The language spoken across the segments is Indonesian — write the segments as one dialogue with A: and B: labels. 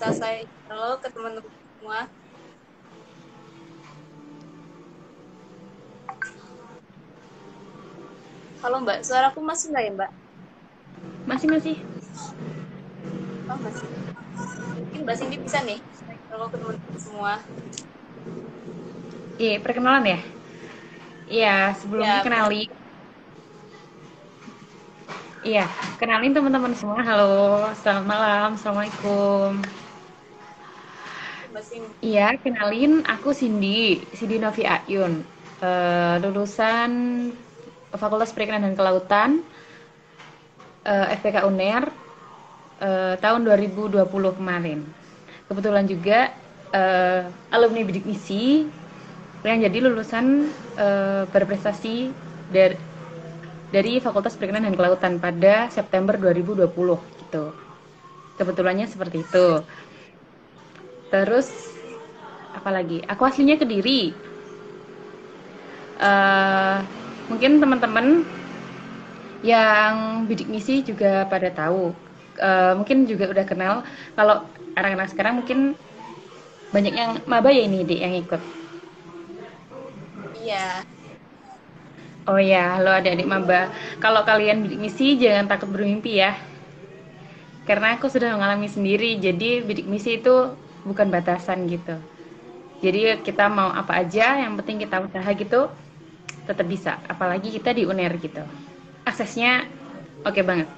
A: bisa saya halo ke teman-teman semua. Halo Mbak, suaraku masih nggak ya Mbak?
B: Masih masih.
A: Oh masih. Mungkin Mbak Cindy bisa nih, halo ke teman-teman semua.
B: Iya, perkenalan ya? Iya, sebelum
A: Ya,
B: kenali. Iya, kenalin teman-teman semua. Halo, selamat malam. Assalamualaikum. Iya, kenalin aku Cindy, Cindy Novi Ayun. Eh, lulusan Fakultas Perikanan dan Kelautan eh, FPK UNER eh, tahun 2020 kemarin. Kebetulan juga eh, alumni bidik misi yang jadi lulusan eh, berprestasi dari dari Fakultas Perikanan dan Kelautan pada September 2020 gitu. Kebetulannya seperti itu. Terus apalagi? Aku aslinya Kediri. Eh mungkin teman-teman yang bidik misi juga pada tahu. Eh, mungkin juga udah kenal. Kalau anak-anak sekarang mungkin banyak yang maba ya ini Dik yang ikut.
A: Iya,
B: Oh ya, halo adik-adik maba. Kalau kalian bidik misi jangan takut bermimpi ya. Karena aku sudah mengalami sendiri, jadi bidik misi itu bukan batasan gitu. Jadi kita mau apa aja, yang penting kita usaha gitu, tetap bisa. Apalagi kita di UNER gitu. Aksesnya oke banget.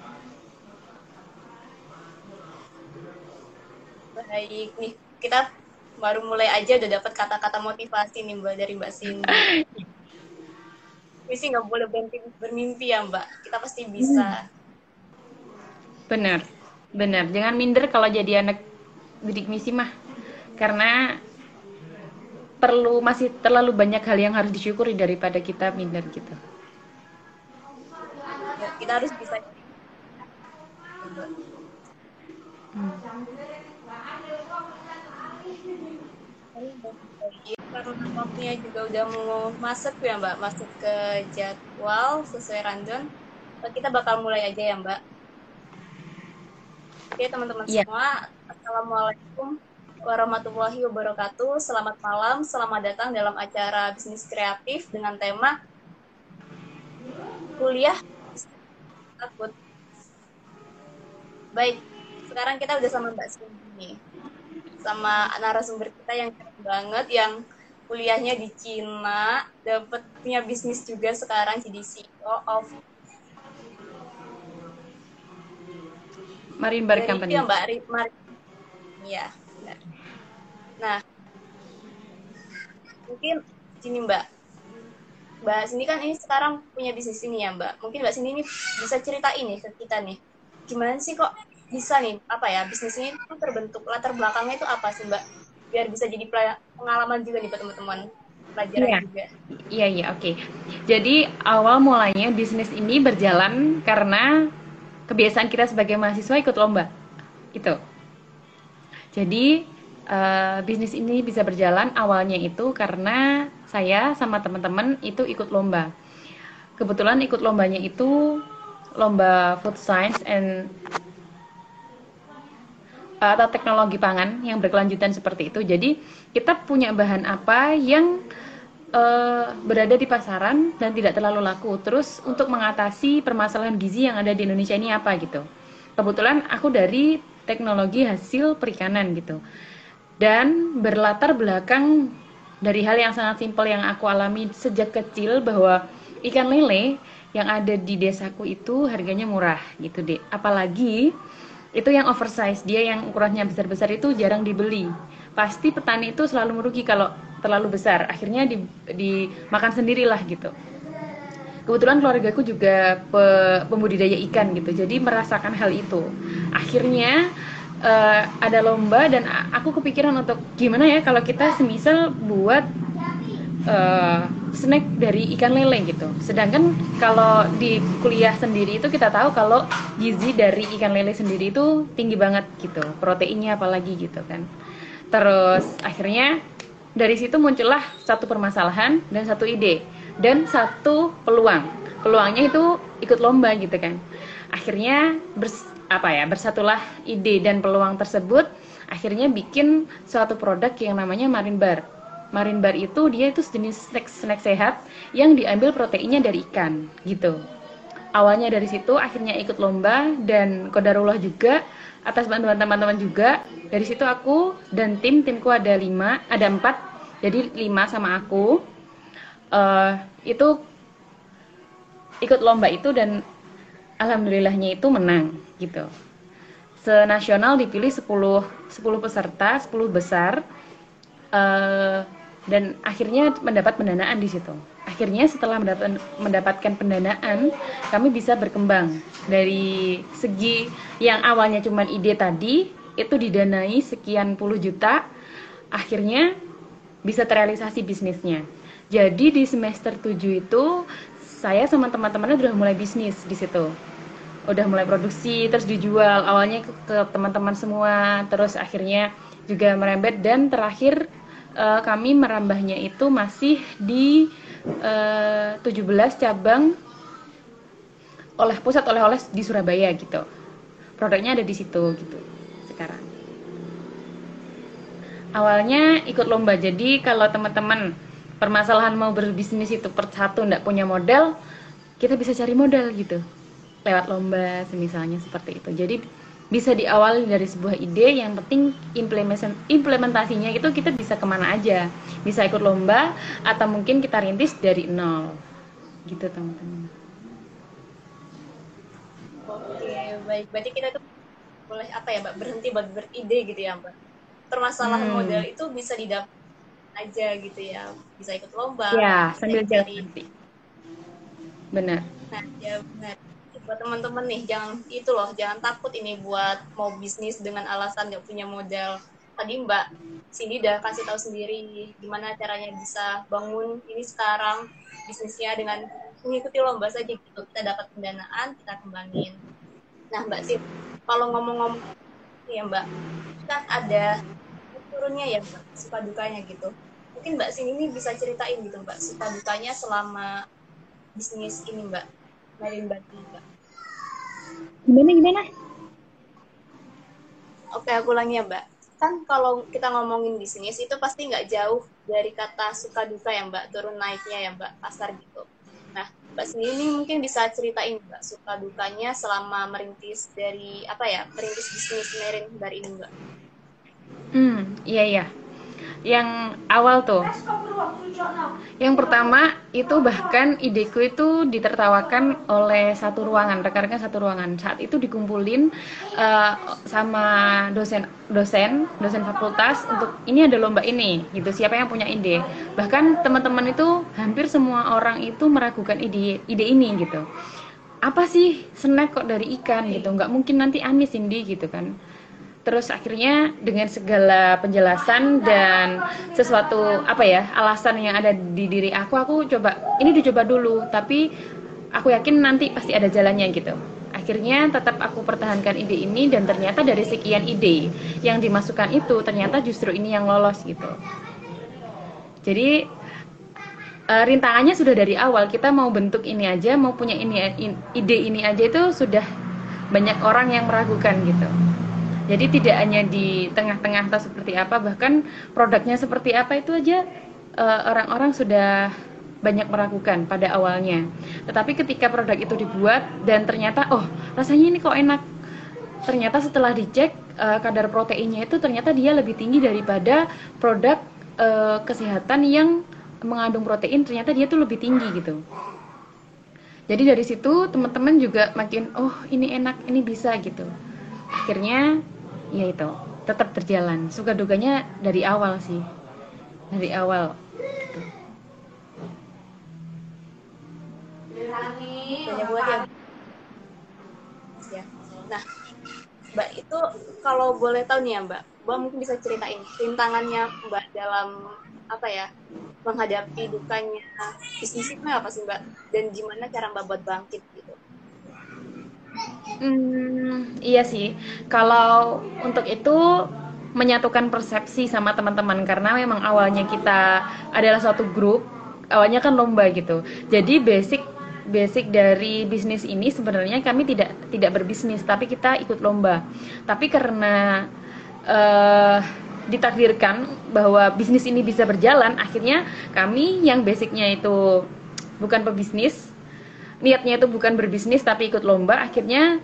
A: baik nih. Kita baru mulai aja udah dapat kata-kata motivasi nih Mbak dari Mbak Cindy. Misi nggak boleh berhenti bermimpi ya Mbak. Kita pasti bisa.
B: Bener, bener. Jangan minder kalau jadi anak bidik misi mah. Karena perlu masih terlalu banyak hal yang harus disyukuri daripada kita minder gitu.
A: Ya, kita harus bisa. Karena waktunya juga udah mau masuk ya Mbak, masuk ke jadwal sesuai rundown. Kita bakal mulai aja ya Mbak. Oke teman-teman
B: Iya.
A: semua, Assalamualaikum warahmatullahi wabarakatuh. Selamat malam, selamat datang dalam acara bisnis kreatif dengan tema kuliah takut. Baik, sekarang kita udah sama Mbak Cindy nih. Sama narasumber kita yang keren banget, yang kuliahnya di Cina, dapat punya bisnis juga sekarang jadi CEO of
B: Marine Bar Company.
A: itu ya Mbak Ri- Mari. Iya, benar. Nah, mungkin sini Mbak. Mbak sini kan ini sekarang punya bisnis ini ya Mbak. Mungkin Mbak sini ini bisa cerita ini ke kita nih. Gimana sih kok bisa nih apa ya bisnis ini tuh terbentuk latar belakangnya itu apa sih Mbak? Biar bisa jadi pengalaman juga nih buat teman-teman pelajaran
B: Iya.
A: juga.
B: Iya, iya, oke. Jadi awal mulanya bisnis ini berjalan karena kebiasaan kita sebagai mahasiswa ikut lomba. Itu. Jadi eh, bisnis ini bisa berjalan awalnya itu karena saya sama teman-teman itu ikut lomba. Kebetulan ikut lombanya itu lomba food science and atau teknologi pangan yang berkelanjutan seperti itu. Jadi kita punya bahan apa yang eh, berada di pasaran dan tidak terlalu laku. Terus untuk mengatasi permasalahan gizi yang ada di Indonesia ini apa gitu. Kebetulan aku dari teknologi hasil perikanan gitu. Dan berlatar belakang dari hal yang sangat simpel yang aku alami sejak kecil bahwa ikan lele yang ada di desaku itu harganya murah gitu deh. Apalagi itu yang oversize, dia yang ukurannya besar-besar itu jarang dibeli. Pasti petani itu selalu merugi kalau terlalu besar. Akhirnya di, dimakan sendirilah gitu. Kebetulan keluargaku juga pe- pembudidaya ikan gitu, jadi merasakan hal itu. Akhirnya eh, ada lomba dan aku kepikiran untuk gimana ya kalau kita semisal buat eh, snack dari ikan lele gitu. Sedangkan kalau di kuliah sendiri itu kita tahu kalau gizi dari ikan lele sendiri itu tinggi banget gitu, proteinnya apalagi gitu kan. Terus akhirnya dari situ muncullah satu permasalahan dan satu ide dan satu peluang. Peluangnya itu ikut lomba gitu kan. Akhirnya bers, apa ya bersatulah ide dan peluang tersebut. akhirnya bikin suatu produk yang namanya Marine Bar. Marine Bar itu dia itu jenis snack, snack sehat yang diambil proteinnya dari ikan gitu. Awalnya dari situ, akhirnya ikut lomba dan kodarullah juga atas bantuan teman-teman juga. Dari situ aku dan tim timku ada lima, ada empat, jadi lima sama aku. Uh, itu ikut lomba itu dan alhamdulillahnya itu menang gitu. Senasional dipilih 10 10 peserta, 10 besar. Uh, dan akhirnya mendapat pendanaan di situ. Akhirnya setelah mendapatkan pendanaan, kami bisa berkembang dari segi yang awalnya cuma ide tadi itu didanai sekian puluh juta, akhirnya bisa terrealisasi bisnisnya. Jadi di semester 7 itu saya sama teman-temannya udah mulai bisnis di situ. Udah mulai produksi terus dijual awalnya ke teman-teman semua, terus akhirnya juga merembet dan terakhir uh, kami merambahnya itu masih di uh, 17 cabang oleh pusat oleh-oleh di Surabaya gitu. Produknya ada di situ gitu sekarang. Awalnya ikut lomba, jadi kalau teman-teman permasalahan mau berbisnis itu per satu nggak punya modal, kita bisa cari modal gitu lewat lomba, semisalnya seperti itu. Jadi bisa diawali dari sebuah ide yang penting implementasinya itu kita bisa ke mana aja. Bisa ikut lomba atau mungkin kita rintis dari nol. Gitu teman-teman.
A: Oke baik. Berarti kita tuh boleh apa ya mbak berhenti buat beride gitu ya mbak? Permasalahan hmm. modal itu bisa didapat aja gitu ya. Bisa ikut lomba
B: ya sambil jalan nanti. Benar.
A: Nah ya benar buat teman-teman nih jangan itu loh jangan takut ini buat mau bisnis dengan alasan nggak punya modal. Tadi Mbak Cindy udah kasih tahu sendiri gimana caranya bisa bangun ini sekarang bisnisnya dengan mengikuti lomba saja gitu. Kita dapat pendanaan kita kembangin. Nah Mbak Cindy kalau ngomong-ngomong ya Mbak kan ada turunnya ya Mbak suka dukanya gitu. Mungkin Mbak Cindy ini bisa ceritain gitu Mbak suka dukanya selama bisnis ini Mbak. Marin Mbak
B: Gimana gimana?
A: Oke, aku ulangi ya, Mbak. Kan kalau kita ngomongin bisnis itu pasti nggak jauh dari kata suka duka ya, Mbak, turun naiknya ya, Mbak, pasar gitu. Nah, Mbak sendiri ini mungkin bisa ceritain, Mbak, suka dukanya selama merintis dari apa ya, merintis bisnis Merin dari ini, Mbak.
B: Hmm, iya iya yang awal tuh. Yang pertama itu bahkan ideku itu ditertawakan oleh satu ruangan, rekan-rekan satu ruangan. Saat itu dikumpulin uh, sama dosen dosen dosen fakultas untuk ini ada lomba ini gitu. Siapa yang punya ide? Bahkan teman-teman itu hampir semua orang itu meragukan ide ide ini gitu. Apa sih snack kok dari ikan gitu? Nggak mungkin nanti amis Cindy gitu kan terus akhirnya dengan segala penjelasan dan sesuatu apa ya alasan yang ada di diri aku aku coba ini dicoba dulu tapi aku yakin nanti pasti ada jalannya gitu. Akhirnya tetap aku pertahankan ide ini dan ternyata dari sekian ide yang dimasukkan itu ternyata justru ini yang lolos gitu. Jadi uh, rintangannya sudah dari awal kita mau bentuk ini aja mau punya ini ide ini aja itu sudah banyak orang yang meragukan gitu jadi tidak hanya di tengah-tengah atau seperti apa, bahkan produknya seperti apa itu aja eh, orang-orang uh, sudah banyak meragukan pada awalnya. Tetapi ketika produk itu dibuat dan ternyata oh rasanya ini kok enak, ternyata setelah dicek uh, kadar proteinnya itu ternyata dia lebih tinggi daripada produk uh, kesehatan yang mengandung protein ternyata dia tuh lebih tinggi gitu. Jadi dari situ teman-teman juga makin oh ini enak, ini bisa gitu. Akhirnya ya itu tetap berjalan. Suka duganya dari awal sih. Dari awal.
A: Banyak buat ya ya. Nah mbak itu kalau boleh tahu nih ya mbak mbak mungkin bisa ceritain rintangannya mbak dalam apa ya menghadapi dukanya bisnis itu apa sih mbak? Dan gimana cara mbak buat bangkit? gitu
B: Hmm, iya sih. Kalau untuk itu menyatukan persepsi sama teman-teman karena memang awalnya kita adalah suatu grup, awalnya kan lomba gitu. Jadi basic basic dari bisnis ini sebenarnya kami tidak tidak berbisnis tapi kita ikut lomba. Tapi karena uh, ditakdirkan bahwa bisnis ini bisa berjalan, akhirnya kami yang basicnya itu bukan pebisnis, niatnya itu bukan berbisnis tapi ikut lomba, akhirnya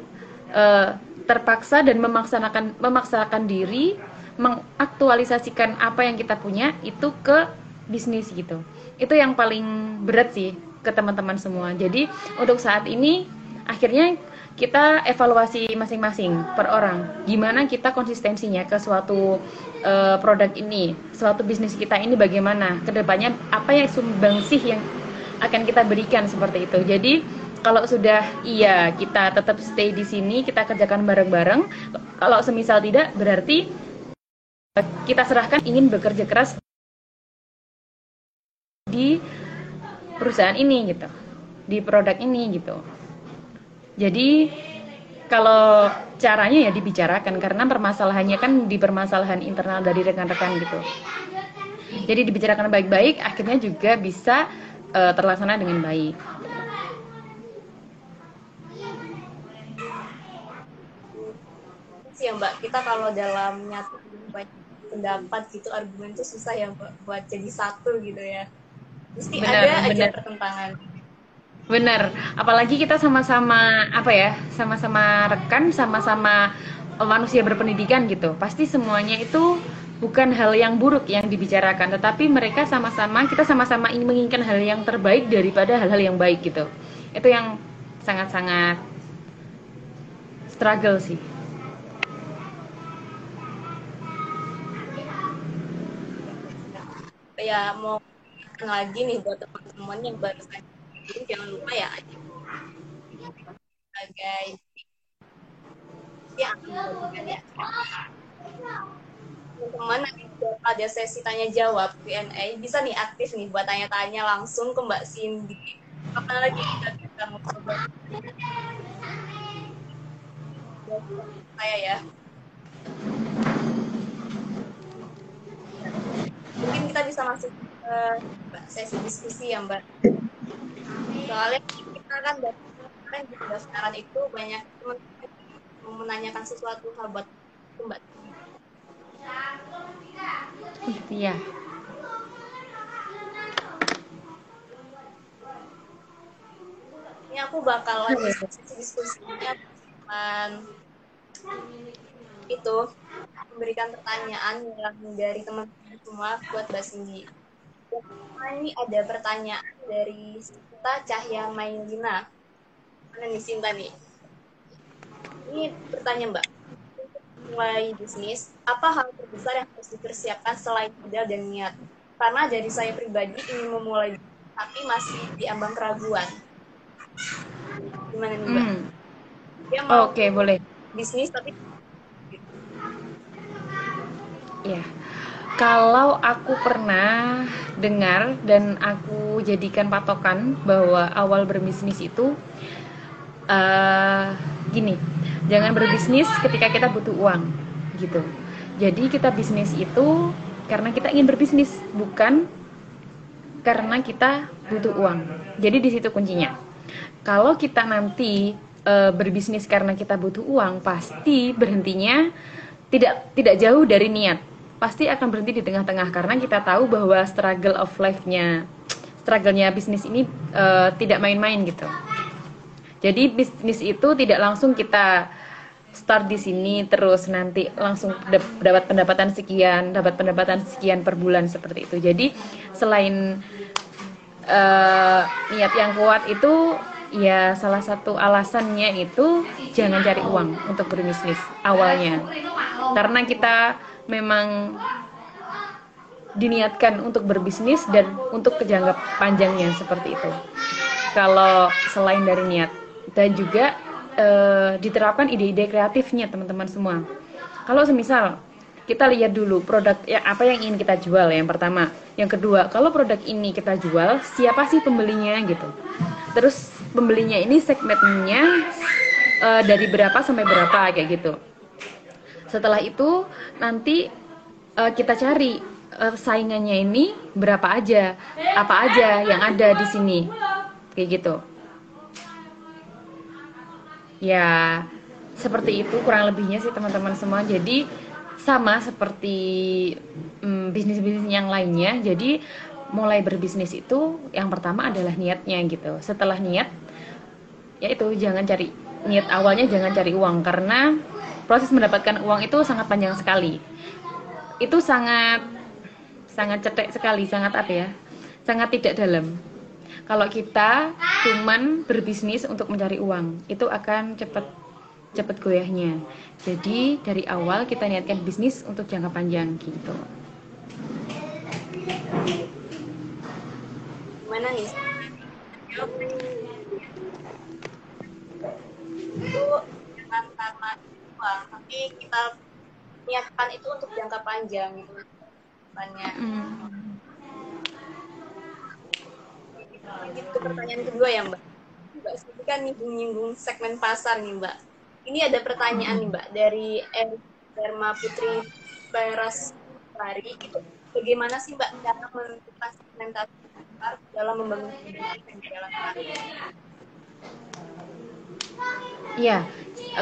B: uh, terpaksa dan memaksakan memaksakan diri mengaktualisasikan apa yang kita punya itu ke bisnis gitu. Itu yang paling berat sih ke teman-teman semua. Jadi untuk saat ini akhirnya kita evaluasi masing-masing per orang gimana kita konsistensinya ke suatu uh, produk ini suatu bisnis kita ini bagaimana ke depannya apa yang sumbangsih yang akan kita berikan seperti itu. Jadi kalau sudah iya kita tetap stay di sini kita kerjakan bareng-bareng. Kalau semisal tidak berarti kita serahkan ingin bekerja keras di perusahaan ini gitu di produk ini gitu. Jadi kalau caranya ya dibicarakan karena permasalahannya kan di permasalahan internal dari rekan-rekan gitu. Jadi dibicarakan baik-baik, akhirnya juga bisa uh, terlaksana dengan baik.
A: ya Mbak, kita kalau dalam nyatu pendapat gitu argumen itu susah ya Mbak buat jadi satu gitu ya. Mesti benar, ada benar. aja pertentangan.
B: Bener, apalagi kita sama-sama apa ya, sama-sama rekan, sama-sama manusia berpendidikan gitu. Pasti semuanya itu bukan hal yang buruk yang dibicarakan, tetapi mereka sama-sama kita sama-sama ingin menginginkan hal yang terbaik daripada hal-hal yang baik gitu. Itu yang sangat-sangat struggle sih.
A: Ya mau lagi nih buat teman-teman yang baru saja jangan lupa ya sebagai ya ya teman-teman nanti ada sesi tanya jawab Q&A bisa nih aktif nih buat tanya-tanya langsung ke Mbak Cindy. Kapan lagi kita bisa ngobrol. Saya ya. Mungkin kita bisa masuk ke sesi diskusi ya Mbak. Soalnya kita kan dari kemarin di itu banyak teman-teman menanyakan sesuatu hal buat mbak
B: iya
A: ini aku bakal lagi diskusinya dengan itu memberikan pertanyaan yang dari teman-teman semua buat Mbak Cindy. Ini ada pertanyaan dari Sinta Cahya Mailina. Mana nih Sinta nih? Ini pertanyaan Mbak. Mulai bisnis, apa hal terbesar yang harus dipersiapkan selain modal dan niat? Karena dari saya pribadi ingin memulai tapi masih diambang keraguan. Gimana nih Mbak? Hmm.
B: Oke, okay, boleh.
A: Bisnis tapi
B: Ya. Kalau aku pernah dengar dan aku jadikan patokan bahwa awal berbisnis itu uh, gini, jangan berbisnis ketika kita butuh uang, gitu. Jadi kita bisnis itu karena kita ingin berbisnis, bukan karena kita butuh uang. Jadi di situ kuncinya. Kalau kita nanti uh, berbisnis karena kita butuh uang, pasti berhentinya tidak tidak jauh dari niat pasti akan berhenti di tengah-tengah karena kita tahu bahwa struggle of life-nya struggle-nya bisnis ini uh, tidak main-main gitu. Jadi bisnis itu tidak langsung kita start di sini terus nanti langsung dapat pendapatan sekian, dapat pendapatan sekian per bulan seperti itu. Jadi selain uh, niat yang kuat itu ya salah satu alasannya itu jangan cari uang untuk berbisnis awalnya. Karena kita memang diniatkan untuk berbisnis dan untuk kejangka panjangnya seperti itu. Kalau selain dari niat dan juga e, diterapkan ide-ide kreatifnya teman-teman semua. Kalau semisal kita lihat dulu produk ya apa yang ingin kita jual yang pertama. Yang kedua, kalau produk ini kita jual, siapa sih pembelinya gitu. Terus pembelinya ini segmennya e, dari berapa sampai berapa kayak gitu. Setelah itu nanti uh, kita cari uh, saingannya ini berapa aja, apa aja yang ada di sini, kayak gitu. Ya seperti itu kurang lebihnya sih teman-teman semua. Jadi sama seperti mm, bisnis-bisnis yang lainnya. Jadi mulai berbisnis itu yang pertama adalah niatnya gitu. Setelah niat, yaitu jangan cari niat awalnya jangan cari uang karena proses mendapatkan uang itu sangat panjang sekali. Itu sangat sangat cetek sekali, sangat apa ya? Sangat tidak dalam. Kalau kita cuman berbisnis untuk mencari uang, itu akan cepat cepat goyahnya. Jadi dari awal kita niatkan bisnis untuk jangka panjang gitu.
A: Gimana nih? Itu dengan karena uang, tapi kita niatkan itu untuk jangka panjang gitu. Depannya.
B: Hmm.
A: Lanjut ke pertanyaan kedua ya Mbak. Mbak Siti kan nyinggung-nyinggung segmen pasar nih Mbak. Ini ada pertanyaan nih Mbak dari M. Dharma Putri Peras Lari. Bagaimana sih Mbak cara menentukan segmentasi pasar dalam membangun penjualan
B: Iya,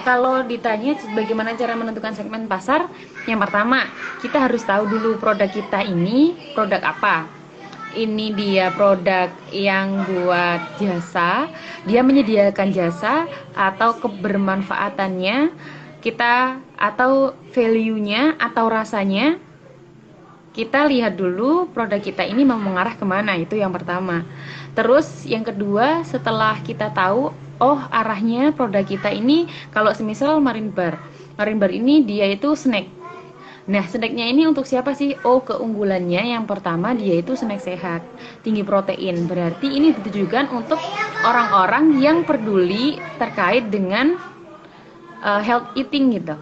B: kalau ditanya bagaimana cara menentukan segmen pasar, yang pertama kita harus tahu dulu produk kita ini produk apa ini dia produk yang buat jasa, dia menyediakan jasa atau kebermanfaatannya. Kita atau value-nya atau rasanya. Kita lihat dulu produk kita ini mau mengarah ke mana. Itu yang pertama. Terus yang kedua setelah kita tahu oh arahnya produk kita ini kalau semisal marine bar marine bar ini dia itu snack Nah, snacknya ini untuk siapa sih? Oh, keunggulannya yang pertama dia itu snack sehat, tinggi protein. Berarti ini ditujukan untuk orang-orang yang peduli terkait dengan uh, health eating gitu.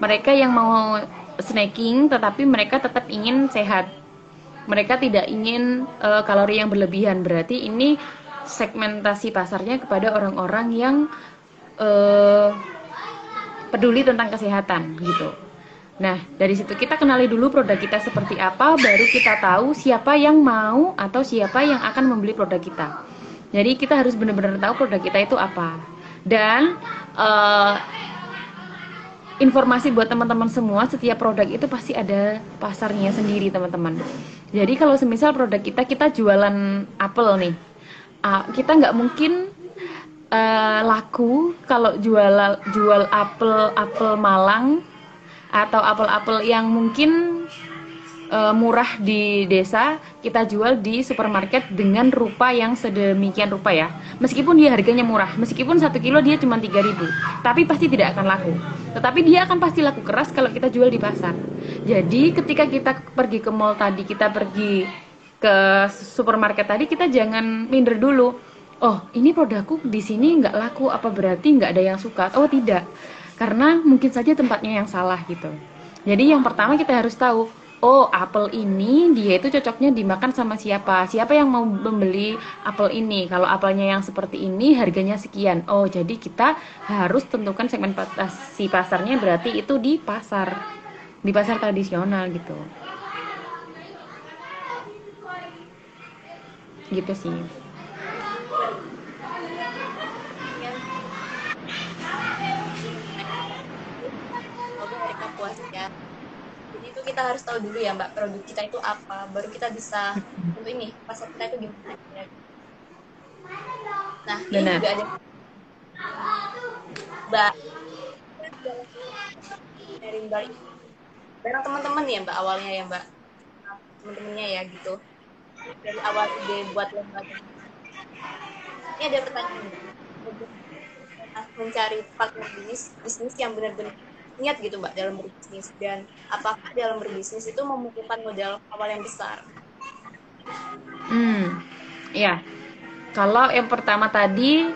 B: Mereka yang mau snacking tetapi mereka tetap ingin sehat. Mereka tidak ingin uh, kalori yang berlebihan. Berarti ini segmentasi pasarnya kepada orang-orang yang uh, peduli tentang kesehatan gitu. Nah, dari situ kita kenali dulu produk kita seperti apa, baru kita tahu siapa yang mau atau siapa yang akan membeli produk kita. Jadi kita harus benar-benar tahu produk kita itu apa. Dan uh, informasi buat teman-teman semua, setiap produk itu pasti ada pasarnya sendiri, teman-teman. Jadi kalau semisal produk kita kita jualan apel nih, uh, kita nggak mungkin uh, laku kalau jual jual apel apel Malang atau apel-apel yang mungkin uh, murah di desa kita jual di supermarket dengan rupa yang sedemikian rupa ya. Meskipun dia harganya murah meskipun satu kilo dia cuma 3000 tapi pasti tidak akan laku. Tetapi dia akan pasti laku keras kalau kita jual di pasar. Jadi ketika kita pergi ke mall tadi kita pergi ke supermarket tadi kita jangan minder dulu. Oh ini produkku di sini nggak laku apa berarti nggak ada yang suka? Oh tidak karena mungkin saja tempatnya yang salah gitu. Jadi yang pertama kita harus tahu, oh apel ini dia itu cocoknya dimakan sama siapa? Siapa yang mau membeli apel ini? Kalau apelnya yang seperti ini harganya sekian. Oh, jadi kita harus tentukan segmentasi pasarnya berarti itu di pasar di pasar tradisional gitu. Gitu sih.
A: Kita harus tahu dulu ya mbak produk kita itu apa baru kita bisa untuk ini pasar kita itu gimana ya. nah ini Benar. juga ada mbak. Dari mbak. Bareng teman-teman ya mbak awalnya ya mbak. Teman-temannya ya gitu. Dari awal ide buat lembaga ini ada pertanyaan. Mencari partner bisnis bisnis yang benar-benar niat gitu mbak dalam berbisnis dan apakah dalam berbisnis itu membutuhkan modal awal yang besar?
B: Hmm, ya. Kalau yang pertama tadi,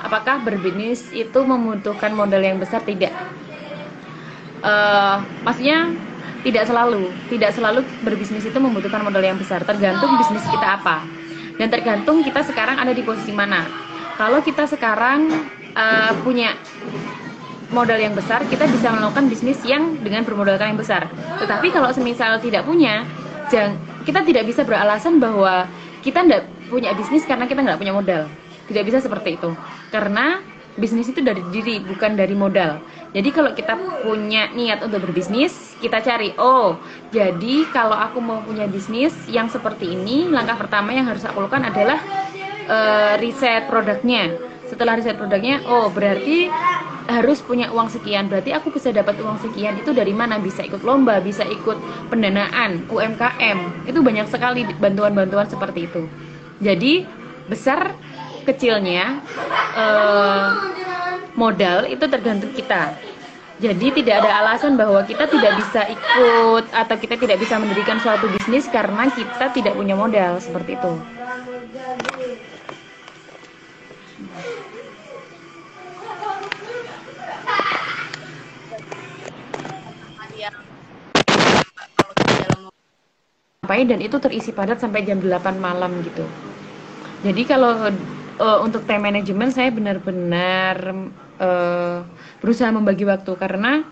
B: apakah berbisnis itu membutuhkan modal yang besar? Tidak. Uh, maksudnya tidak selalu, tidak selalu berbisnis itu membutuhkan modal yang besar. Tergantung bisnis kita apa, dan tergantung kita sekarang ada di posisi mana. Kalau kita sekarang uh, punya modal yang besar, kita bisa melakukan bisnis yang dengan bermodalkan yang besar. Tetapi kalau semisal tidak punya, jang, kita tidak bisa beralasan bahwa kita tidak punya bisnis karena kita nggak punya modal. Tidak bisa seperti itu. Karena bisnis itu dari diri bukan dari modal jadi kalau kita punya niat untuk berbisnis kita cari oh jadi kalau aku mau punya bisnis yang seperti ini langkah pertama yang harus aku lakukan adalah uh, riset produknya setelah riset produknya oh berarti harus punya uang sekian. Berarti aku bisa dapat uang sekian itu dari mana? Bisa ikut lomba bisa ikut pendanaan UMKM itu banyak sekali bantuan-bantuan seperti itu. Jadi besar kecilnya eh, modal itu tergantung kita. Jadi tidak ada alasan bahwa kita tidak bisa ikut atau kita tidak bisa mendirikan suatu bisnis karena kita tidak punya modal seperti itu. Sampai dan itu terisi padat sampai jam 8 malam gitu. Jadi kalau uh, untuk time management saya benar-benar uh, berusaha membagi waktu karena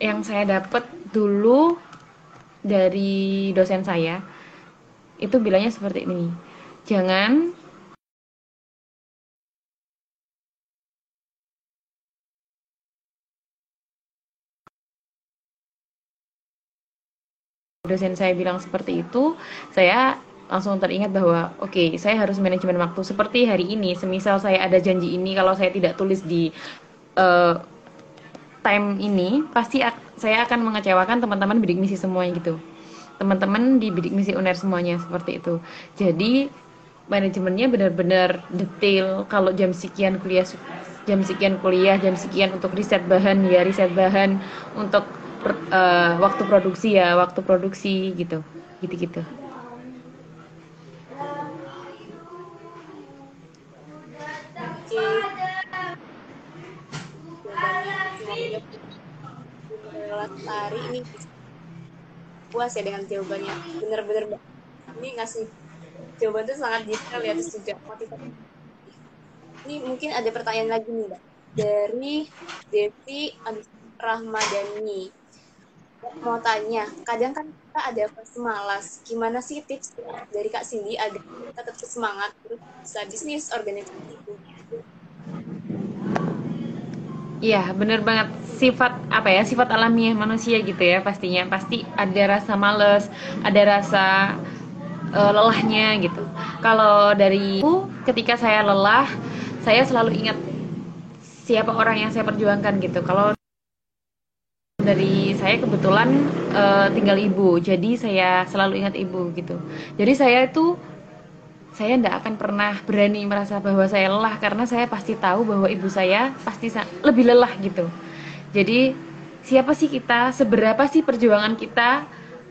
B: yang saya dapat dulu dari dosen saya itu bilangnya seperti ini. Jangan dosen saya bilang seperti itu, saya langsung teringat bahwa oke okay, saya harus manajemen waktu seperti hari ini. Semisal saya ada janji ini kalau saya tidak tulis di uh, time ini pasti saya akan mengecewakan teman-teman bidik misi semuanya gitu. Teman-teman di bidik misi uner semuanya seperti itu. Jadi manajemennya benar-benar detail. Kalau jam sekian kuliah jam sekian kuliah jam sekian untuk riset bahan ya riset bahan. Untuk uh, waktu produksi ya waktu produksi gitu gitu-gitu.
A: Lestari ini puas ya dengan jawabannya. Bener-bener ini ngasih jawaban itu sangat detail ya terus juga motivasi. Ini mungkin ada pertanyaan lagi nih mbak. Dari Devi Rahmadani mau tanya, kadang kan kita ada fase malas. Gimana sih tips dari Kak Cindy agar kita tetap semangat terus bisa bisnis organisasi?
B: Iya, bener banget. Sifat apa ya? Sifat alamiah manusia gitu ya pastinya. Pasti ada rasa males, ada rasa uh, lelahnya gitu. Kalau dari aku, ketika saya lelah, saya selalu ingat siapa orang yang saya perjuangkan gitu. Kalau dari saya kebetulan uh, tinggal ibu, jadi saya selalu ingat ibu gitu. Jadi saya itu saya tidak akan pernah berani merasa bahwa saya lelah karena saya pasti tahu bahwa ibu saya pasti lebih lelah gitu. Jadi siapa sih kita, seberapa sih perjuangan kita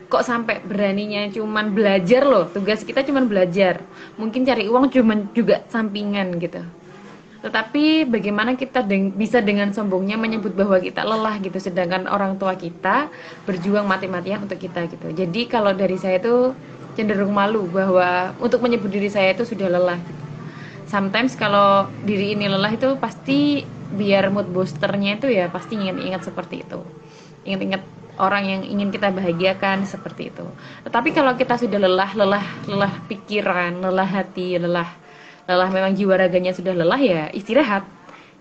B: kok sampai beraninya cuman belajar loh? Tugas kita cuman belajar. Mungkin cari uang cuman juga sampingan gitu tetapi bagaimana kita deng bisa dengan sombongnya menyebut bahwa kita lelah gitu, sedangkan orang tua kita berjuang mati-matian untuk kita gitu. Jadi kalau dari saya itu cenderung malu bahwa untuk menyebut diri saya itu sudah lelah. Gitu. Sometimes kalau diri ini lelah itu pasti biar mood boosternya itu ya pasti ingat-ingat seperti itu. Ingat-ingat orang yang ingin kita bahagiakan seperti itu. Tetapi kalau kita sudah lelah, lelah, lelah pikiran, lelah hati, lelah lelah memang jiwa raganya sudah lelah ya istirahat.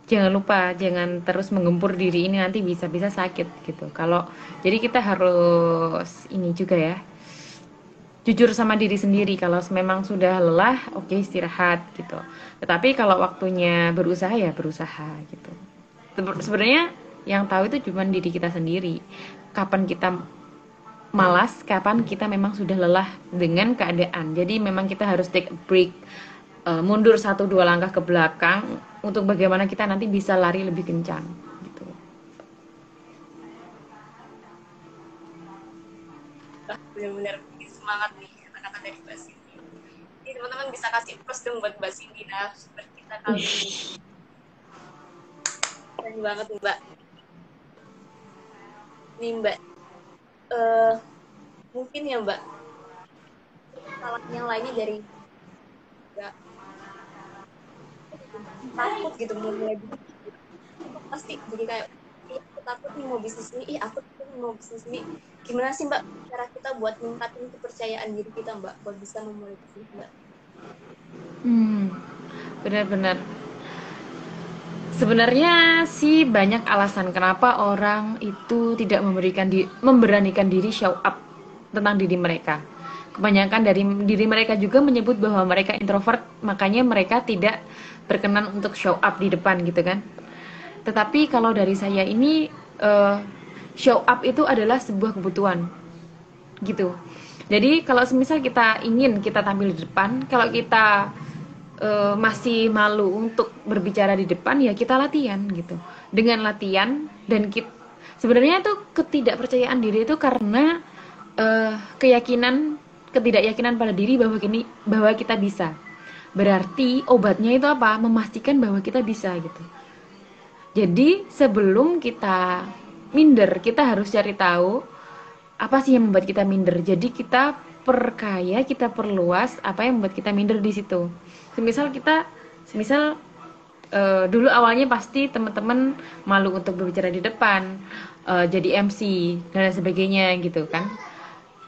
B: Jangan lupa jangan terus menggempur diri ini nanti bisa-bisa sakit gitu. Kalau jadi kita harus ini juga ya. Jujur sama diri sendiri kalau memang sudah lelah oke okay, istirahat gitu. Tetapi kalau waktunya berusaha ya berusaha gitu. Sebenarnya yang tahu itu cuma diri kita sendiri. Kapan kita malas kapan kita memang sudah lelah dengan keadaan. Jadi memang kita harus take a break uh, mundur satu dua langkah ke belakang untuk bagaimana kita nanti bisa lari lebih kencang gitu.
A: Benar-benar semangat nih kata-kata dari Mbak Cindy. Ini teman-teman bisa kasih plus dong buat Mbak Cindy nah seperti kita kali ini. Keren banget Mbak. Nih Mbak, uh, mungkin ya Mbak, salah yang lainnya dari Mbak takut gitu mau mulai bisnis pasti. Jadi kayak ih aku takut nih mau bisnis ini. Ih aku takut mau bisnis ini. Gimana sih mbak cara kita buat meningkatin kepercayaan diri kita mbak buat bisa memulai bisnis mbak?
B: Hmm benar-benar Sebenarnya sih banyak alasan kenapa orang itu tidak memberikan di, memberanikan diri show up tentang diri mereka. Kebanyakan dari diri mereka juga menyebut bahwa mereka introvert, makanya mereka tidak berkenan untuk show up di depan gitu kan. Tetapi kalau dari saya ini uh, show up itu adalah sebuah kebutuhan gitu. Jadi kalau semisal kita ingin kita tampil di depan, kalau kita uh, masih malu untuk berbicara di depan ya kita latihan gitu dengan latihan dan kita sebenarnya itu ketidakpercayaan diri itu karena uh, keyakinan ketidakyakinan pada diri bahwa kini bahwa kita bisa. Berarti obatnya itu apa? Memastikan bahwa kita bisa gitu. Jadi sebelum kita minder kita harus cari tahu apa sih yang membuat kita minder. Jadi kita perkaya kita perluas apa yang membuat kita minder di situ. Semisal kita semisal uh, dulu awalnya pasti teman-teman malu untuk berbicara di depan uh, jadi MC dan sebagainya gitu kan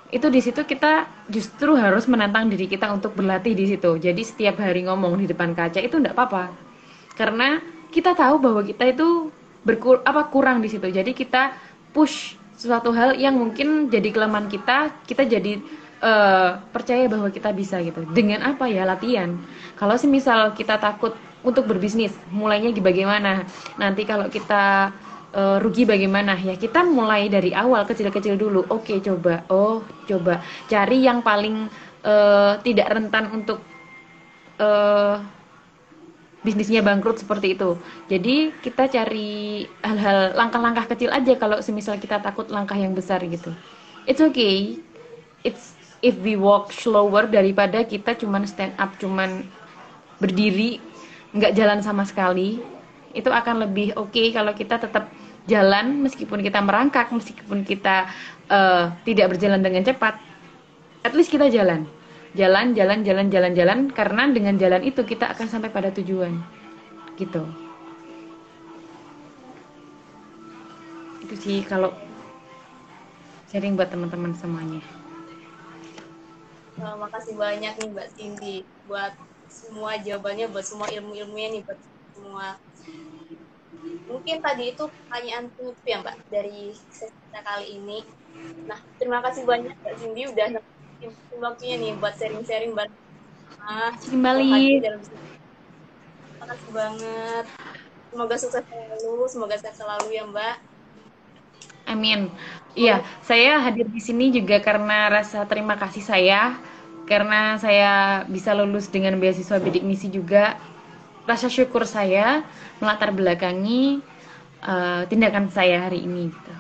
B: itu di situ kita justru harus menantang diri kita untuk berlatih di situ jadi setiap hari ngomong di depan kaca itu enggak apa-apa karena kita tahu bahwa kita itu berkur apa kurang di situ jadi kita push sesuatu hal yang mungkin jadi kelemahan kita kita jadi uh, percaya bahwa kita bisa gitu. Dengan apa ya latihan. Kalau semisal kita takut untuk berbisnis, mulainya bagaimana? Nanti kalau kita uh, rugi bagaimana? Ya kita mulai dari awal kecil-kecil dulu. Oke, coba. Oh, coba cari yang paling uh, tidak rentan untuk uh, bisnisnya bangkrut seperti itu. Jadi kita cari hal-hal langkah-langkah kecil aja kalau semisal kita takut langkah yang besar gitu. It's okay. It's if we walk slower daripada kita cuman stand up cuman berdiri nggak jalan sama sekali itu akan lebih oke okay kalau kita tetap jalan meskipun kita merangkak meskipun kita uh, tidak berjalan dengan cepat. At least kita jalan. Jalan jalan jalan jalan jalan karena dengan jalan itu kita akan sampai pada tujuan. Gitu. Itu sih kalau sharing buat teman-teman semuanya.
A: Terima makasih banyak nih Mbak Cindy buat semua jawabannya, buat semua ilmu-ilmunya nih, buat semua. Mungkin tadi itu pertanyaan penutup ya Mbak dari sesi kita kali ini. Nah, terima kasih banyak Mbak Cindy udah waktunya nih buat sharing-sharing bareng.
B: Nah, kembali.
A: Terima kasih banget. Semoga sukses selalu, semoga sehat selalu ya Mbak.
B: Amin. Iya, saya hadir di sini juga karena rasa terima kasih saya karena saya bisa lulus dengan beasiswa bidik misi juga rasa syukur saya melatar belakangi uh, tindakan saya hari ini gitu.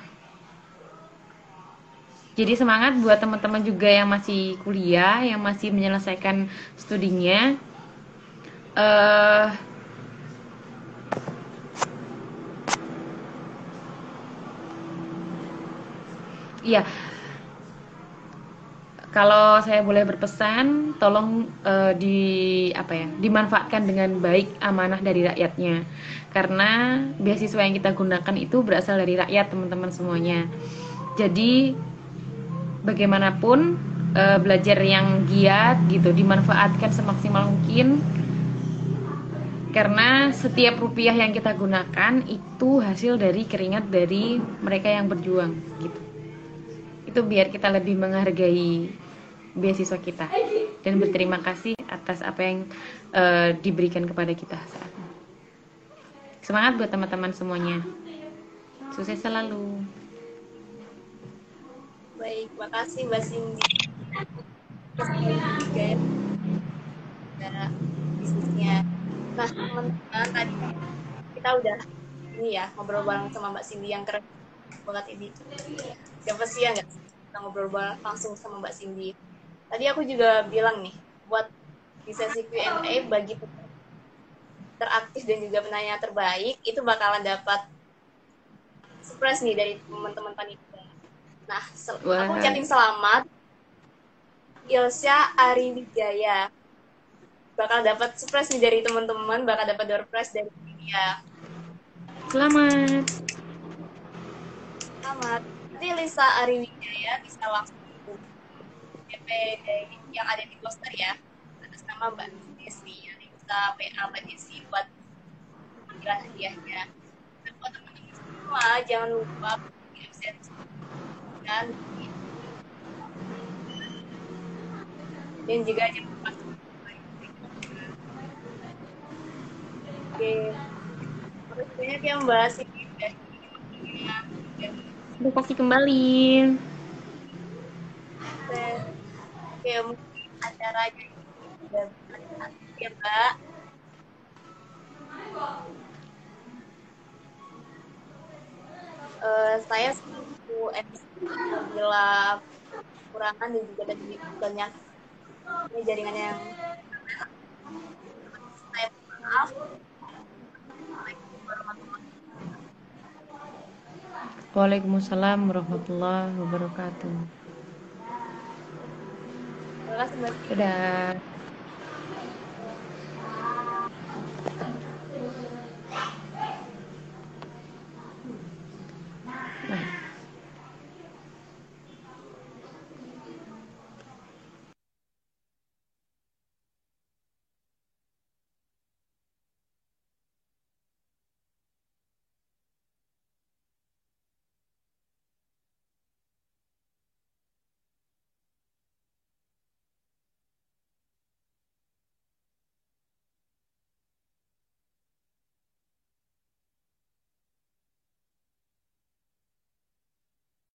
B: Jadi semangat buat teman-teman juga yang masih kuliah, yang masih menyelesaikan studinya. Uh, Iya, kalau saya boleh berpesan, tolong uh, di apa ya, dimanfaatkan dengan baik amanah dari rakyatnya. Karena beasiswa yang kita gunakan itu berasal dari rakyat, teman-teman semuanya. Jadi bagaimanapun uh, belajar yang giat gitu dimanfaatkan semaksimal mungkin karena setiap rupiah yang kita gunakan itu hasil dari keringat dari mereka yang berjuang gitu itu biar kita lebih menghargai beasiswa kita dan berterima kasih atas apa yang uh, diberikan kepada kita saat ini. Semangat buat teman-teman semuanya. Sukses selalu.
A: Baik, makasih Mbak Cindy. bisnisnya. Nah, teman-teman tadi kita udah ini ya ngobrol bareng sama Mbak Cindy yang keren banget ini siapa sih yang nggak kita ngobrol langsung sama Mbak Cindy tadi aku juga bilang nih buat di sesi Q&A bagi teraktif dan juga penanya terbaik itu bakalan dapat surprise nih dari teman-teman panitia. Nah, wow. aku ucapin selamat Ilsya Ariwijaya bakal dapat surprise nih dari teman-teman, bakal dapat door prize dari dia.
B: Selamat
A: selamat. Nanti Lisa Ariwijaya bisa langsung DP yang ada di poster ya atas nama Mbak Desi. Nanti bisa WA Mbak Desi buat pemilihan hadiahnya. Dan buat teman-teman semua jangan lupa absensi dan dan juga jangan lupa oke. Terus banyak yang bahas ini
B: Terima kasih kembali.
A: Oke, mungkin acaranya ya Mbak. Uh, saya selaku MC bila kurangan dan juga tadi banyak ini jaringan yang saya maaf
B: Waalaikumsalam warahmatullahi wabarakatuh.
A: Terima kasih Mbak.
B: Dadah.